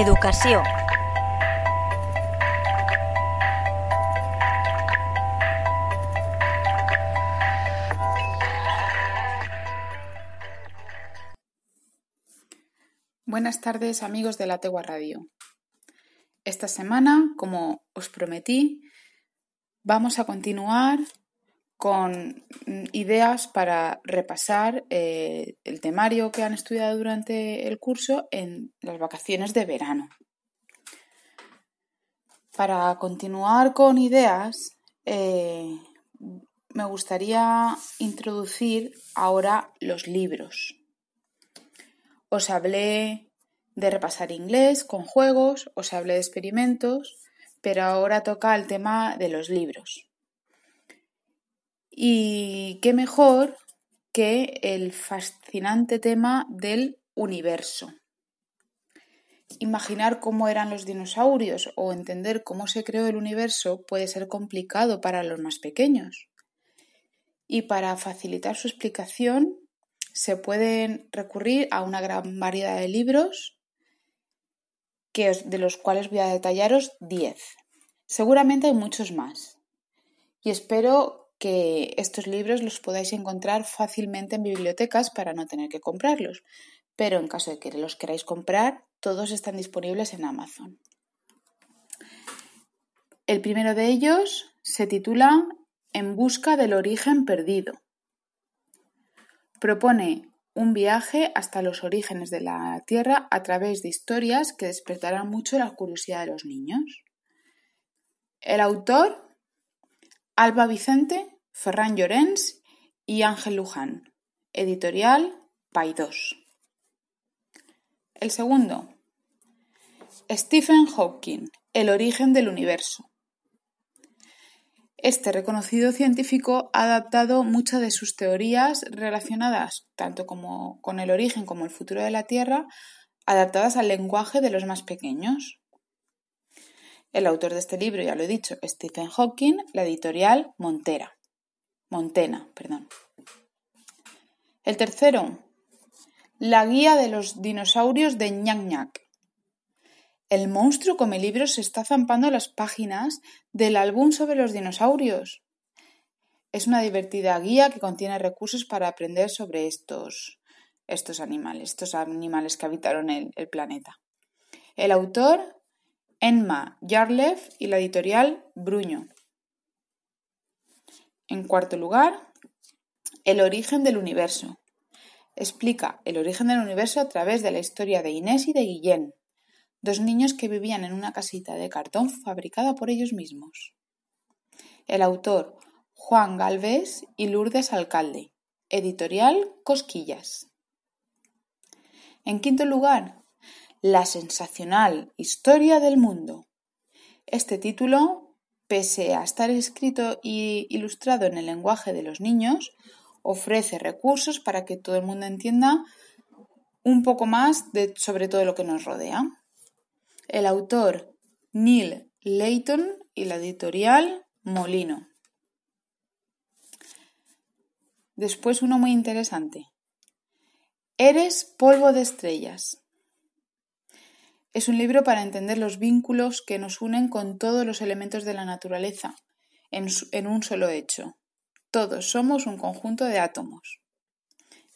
Educació. Buenas tardes amigos de la Tegua Radio. Esta semana, como os prometí, vamos a continuar con ideas para repasar eh, el temario que han estudiado durante el curso en las vacaciones de verano. Para continuar con ideas, eh, me gustaría introducir ahora los libros. Os hablé de repasar inglés con juegos, os hablé de experimentos, pero ahora toca el tema de los libros. Y qué mejor que el fascinante tema del universo. Imaginar cómo eran los dinosaurios o entender cómo se creó el universo puede ser complicado para los más pequeños. Y para facilitar su explicación se pueden recurrir a una gran variedad de libros que de los cuales voy a detallaros 10. Seguramente hay muchos más. Y espero que estos libros los podáis encontrar fácilmente en bibliotecas para no tener que comprarlos. Pero en caso de que los queráis comprar, todos están disponibles en Amazon. El primero de ellos se titula En busca del origen perdido Propone un viaje hasta los orígenes de la Tierra a través de historias que despertarán mucho la curiosidad de los niños. El autor, Alba Vicente, Ferran Llorens y Ángel Luján. Editorial Paidós. El segundo, Stephen Hawking, El origen del universo. Este reconocido científico ha adaptado muchas de sus teorías relacionadas tanto como con el origen como el futuro de la Tierra, adaptadas al lenguaje de los más pequeños. El autor de este libro, ya lo he dicho, Stephen Hawking, la editorial Montera. Montena, perdón. El tercero, La guía de los dinosaurios de Ñac Ñac. El monstruo come libros se está zampando las páginas del álbum sobre los dinosaurios. Es una divertida guía que contiene recursos para aprender sobre estos, estos animales, estos animales que habitaron el, el planeta. El autor, Enma Yarlev y la editorial Bruño. En cuarto lugar, El origen del universo. Explica el origen del universo a través de la historia de Inés y de Guillén, dos niños que vivían en una casita de cartón fabricada por ellos mismos. El autor Juan Galvez y Lourdes Alcalde. Editorial Cosquillas. En quinto lugar, La sensacional historia del mundo. Este título, pese a estar escrito e ilustrado en el lenguaje de los niños, ofrece recursos para que todo el mundo entienda un poco más de, sobre todo lo que nos rodea. El autor Neil Layton y la editorial Molino. Después uno muy interesante. Eres polvo de estrellas. Es un libro para entender los vínculos que nos unen con todos los elementos de la naturaleza en, un solo hecho. Todos somos un conjunto de átomos.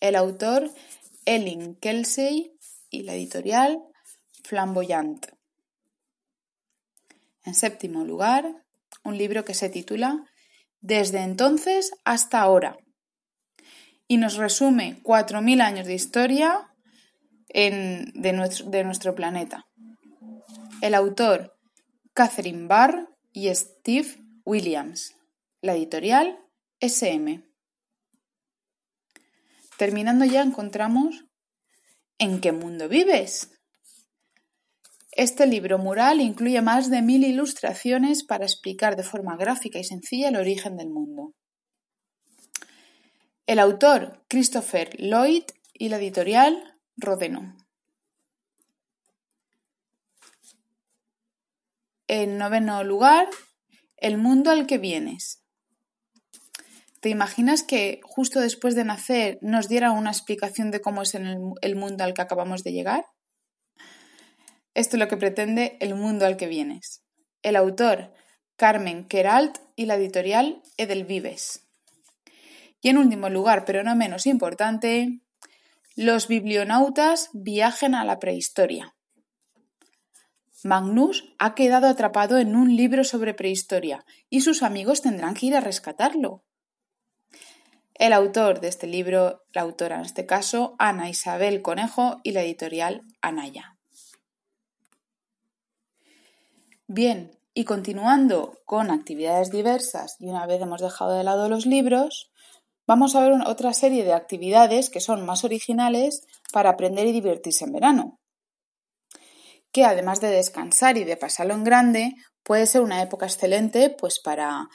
El autor Ellen Kelsey y la editorial Flamboyant. En séptimo lugar, un libro que se titula Desde entonces hasta ahora y nos resume 4.000 años de historia de, nuestro, de nuestro planeta. El autor Catherine Barr y Steve Williams. La editorial SM. Terminando ya encontramos ¿En qué mundo vives? Este libro mural incluye más de mil ilustraciones para explicar de forma gráfica y sencilla el origen del mundo. El autor, Christopher Lloyd, y la editorial, Rodeno. En noveno lugar, El mundo al que vienes. ¿Te imaginas que justo después de nacer nos diera una explicación de cómo es el mundo al que acabamos de llegar? Esto es lo que pretende el mundo al que vienes. El autor, Carmen Queralt y la editorial Edelvives. Y en último lugar, pero no menos importante, los biblionautas viajen a la prehistoria. Magnus ha quedado atrapado en un libro sobre prehistoria y sus amigos tendrán que ir a rescatarlo. El autor de este libro, la autora en este caso, Ana Isabel Conejo y la editorial Anaya. Bien, y continuando con actividades diversas y una vez hemos dejado de lado los libros, vamos a ver otra serie de actividades que son más originales para aprender y divertirse en verano que además de descansar y de pasarlo en grande, puede ser una época excelente pues para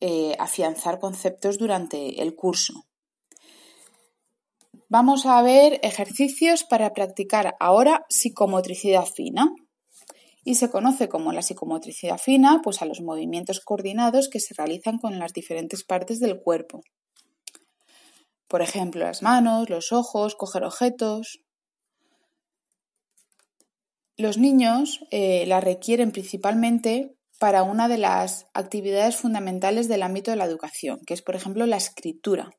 eh, afianzar conceptos durante el curso. Vamos a ver ejercicios para practicar ahora psicomotricidad fina. Y se conoce como la psicomotricidad fina pues a los movimientos coordinados que se realizan con las diferentes partes del cuerpo. Por ejemplo, las manos, los ojos, coger objetos, los niños eh, la requieren principalmente para una de las actividades fundamentales del ámbito de la educación, que es, por ejemplo, la escritura.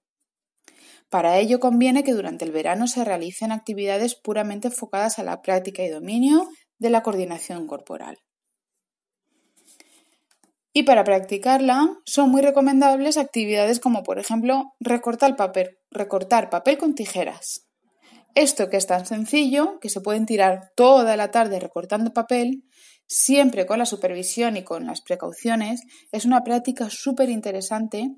Para ello conviene que durante el verano se realicen actividades puramente enfocadas a la práctica y dominio de la coordinación corporal. Y para practicarla son muy recomendables actividades como por ejemplo recortar papel, recortar papel con tijeras, esto que es tan sencillo, que se pueden tirar toda la tarde recortando papel, siempre con la supervisión y con las precauciones, es una práctica súper interesante.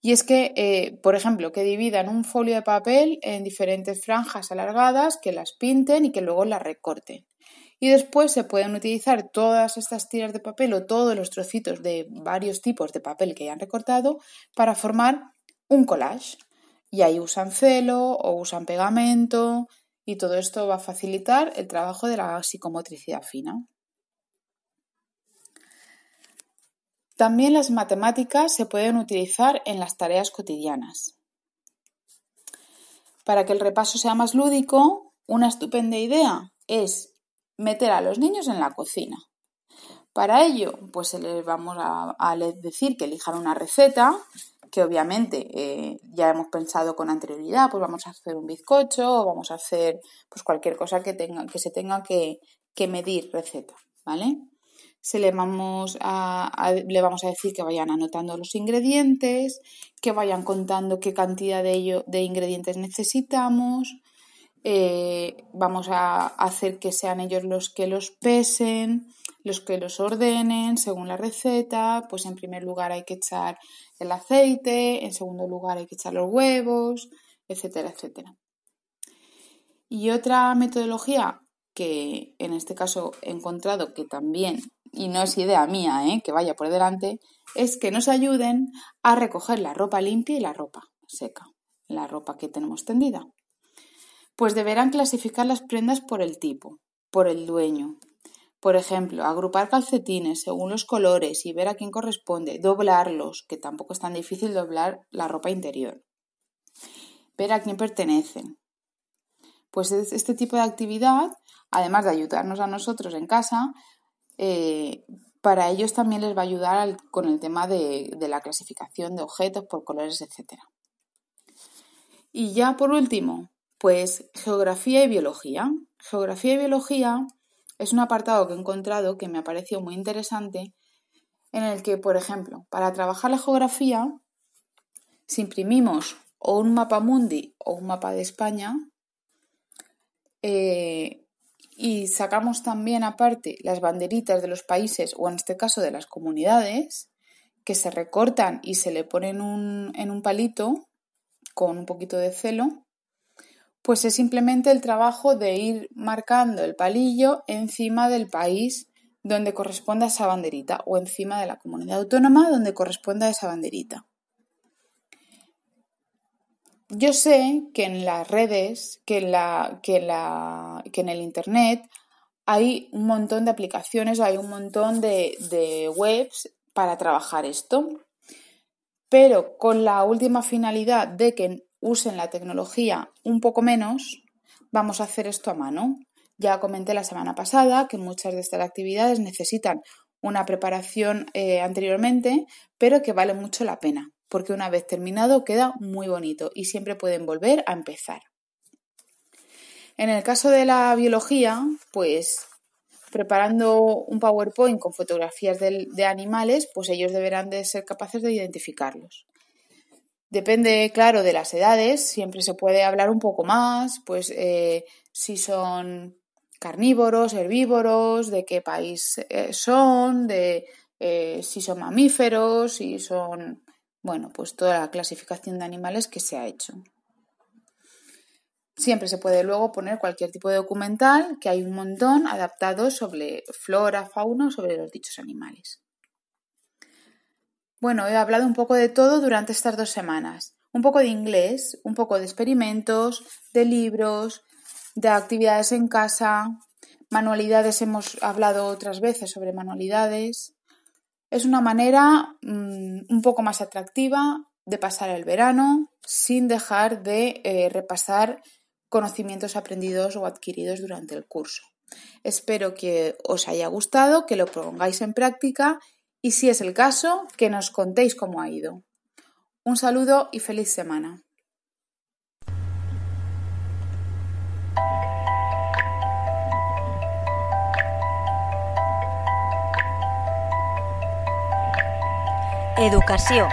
Y es que, eh, por ejemplo, que dividan un folio de papel en diferentes franjas alargadas, que las pinten y que luego las recorten. Y después se pueden utilizar todas estas tiras de papel o todos los trocitos de varios tipos de papel que hayan recortado para formar un collage y ahí usan celo o usan pegamento y todo esto va a facilitar el trabajo de la psicomotricidad fina. También las matemáticas se pueden utilizar en las tareas cotidianas. Para que el repaso sea más lúdico, una estupenda idea es meter a los niños en la cocina. Para ello, pues les vamos a, a decir que elijan una receta que obviamente eh, ya hemos pensado con anterioridad, pues vamos a hacer un bizcocho o vamos a hacer pues cualquier cosa que, tenga, que se tenga que, medir receta, ¿vale? Se le vamos a, le vamos a decir que vayan anotando los ingredientes, que vayan contando qué cantidad de, de ingredientes necesitamos, eh, vamos a hacer que sean ellos los que los pesen, los que los ordenen según la receta, pues en primer lugar hay que echar el aceite, en segundo lugar hay que echar los huevos, etcétera, etcétera. Y otra metodología que en este caso he encontrado que también, y no es idea mía, ¿eh? que vaya por delante, es que nos ayuden a recoger la ropa limpia y la ropa seca, la ropa que tenemos tendida. Pues deberán clasificar las prendas por el tipo, por el dueño, por ejemplo, agrupar calcetines según los colores y ver a quién corresponde, doblarlos, que tampoco es tan difícil doblar la ropa interior. Ver a quién pertenecen. Pues este tipo de actividad, además de ayudarnos a nosotros en casa, eh, para ellos también les va a ayudar con el tema de, de la clasificación de objetos por colores, etc. Y ya por último, pues geografía y biología. Geografía y biología es un apartado que he encontrado que me ha parecido muy interesante, en el que, por ejemplo, para trabajar la geografía, si imprimimos o un mapa mundi o un mapa de España, eh, y sacamos también aparte las banderitas de los países o en este caso de las comunidades, que se recortan y se le ponen en un palito con un poquito de celo, pues es simplemente el trabajo de ir marcando el palillo encima del país donde corresponda esa banderita o encima de la comunidad autónoma donde corresponda esa banderita. Yo sé que en las redes, que en, la, que, la, que en el Internet hay un montón de aplicaciones, hay un montón de, de webs para trabajar esto, pero con la última finalidad de que usen la tecnología un poco menos, vamos a hacer esto a mano. Ya comenté la semana pasada que muchas de estas actividades necesitan una preparación eh, anteriormente, pero que vale mucho la pena, porque una vez terminado queda muy bonito y siempre pueden volver a empezar. En el caso de la biología, pues preparando un PowerPoint con fotografías de, animales, pues ellos deberán de ser capaces de identificarlos. Depende, claro, de las edades, siempre se puede hablar un poco más, pues eh, si son carnívoros, herbívoros, de qué país eh, son, de eh, si son mamíferos, si son, bueno, pues toda la clasificación de animales que se ha hecho. Siempre se puede luego poner cualquier tipo de documental, que hay un montón adaptados sobre flora, fauna, sobre los dichos animales. Bueno, he hablado un poco de todo durante estas dos semanas. Un poco de inglés, un poco de experimentos, de libros, de actividades en casa, manualidades, hemos hablado otras veces sobre manualidades. Es una manera mm, un poco más atractiva de pasar el verano sin dejar de eh, repasar conocimientos aprendidos o adquiridos durante el curso. Espero que os haya gustado, que lo pongáis en práctica y si es el caso, que nos contéis cómo ha ido. Un saludo y feliz semana. Educació.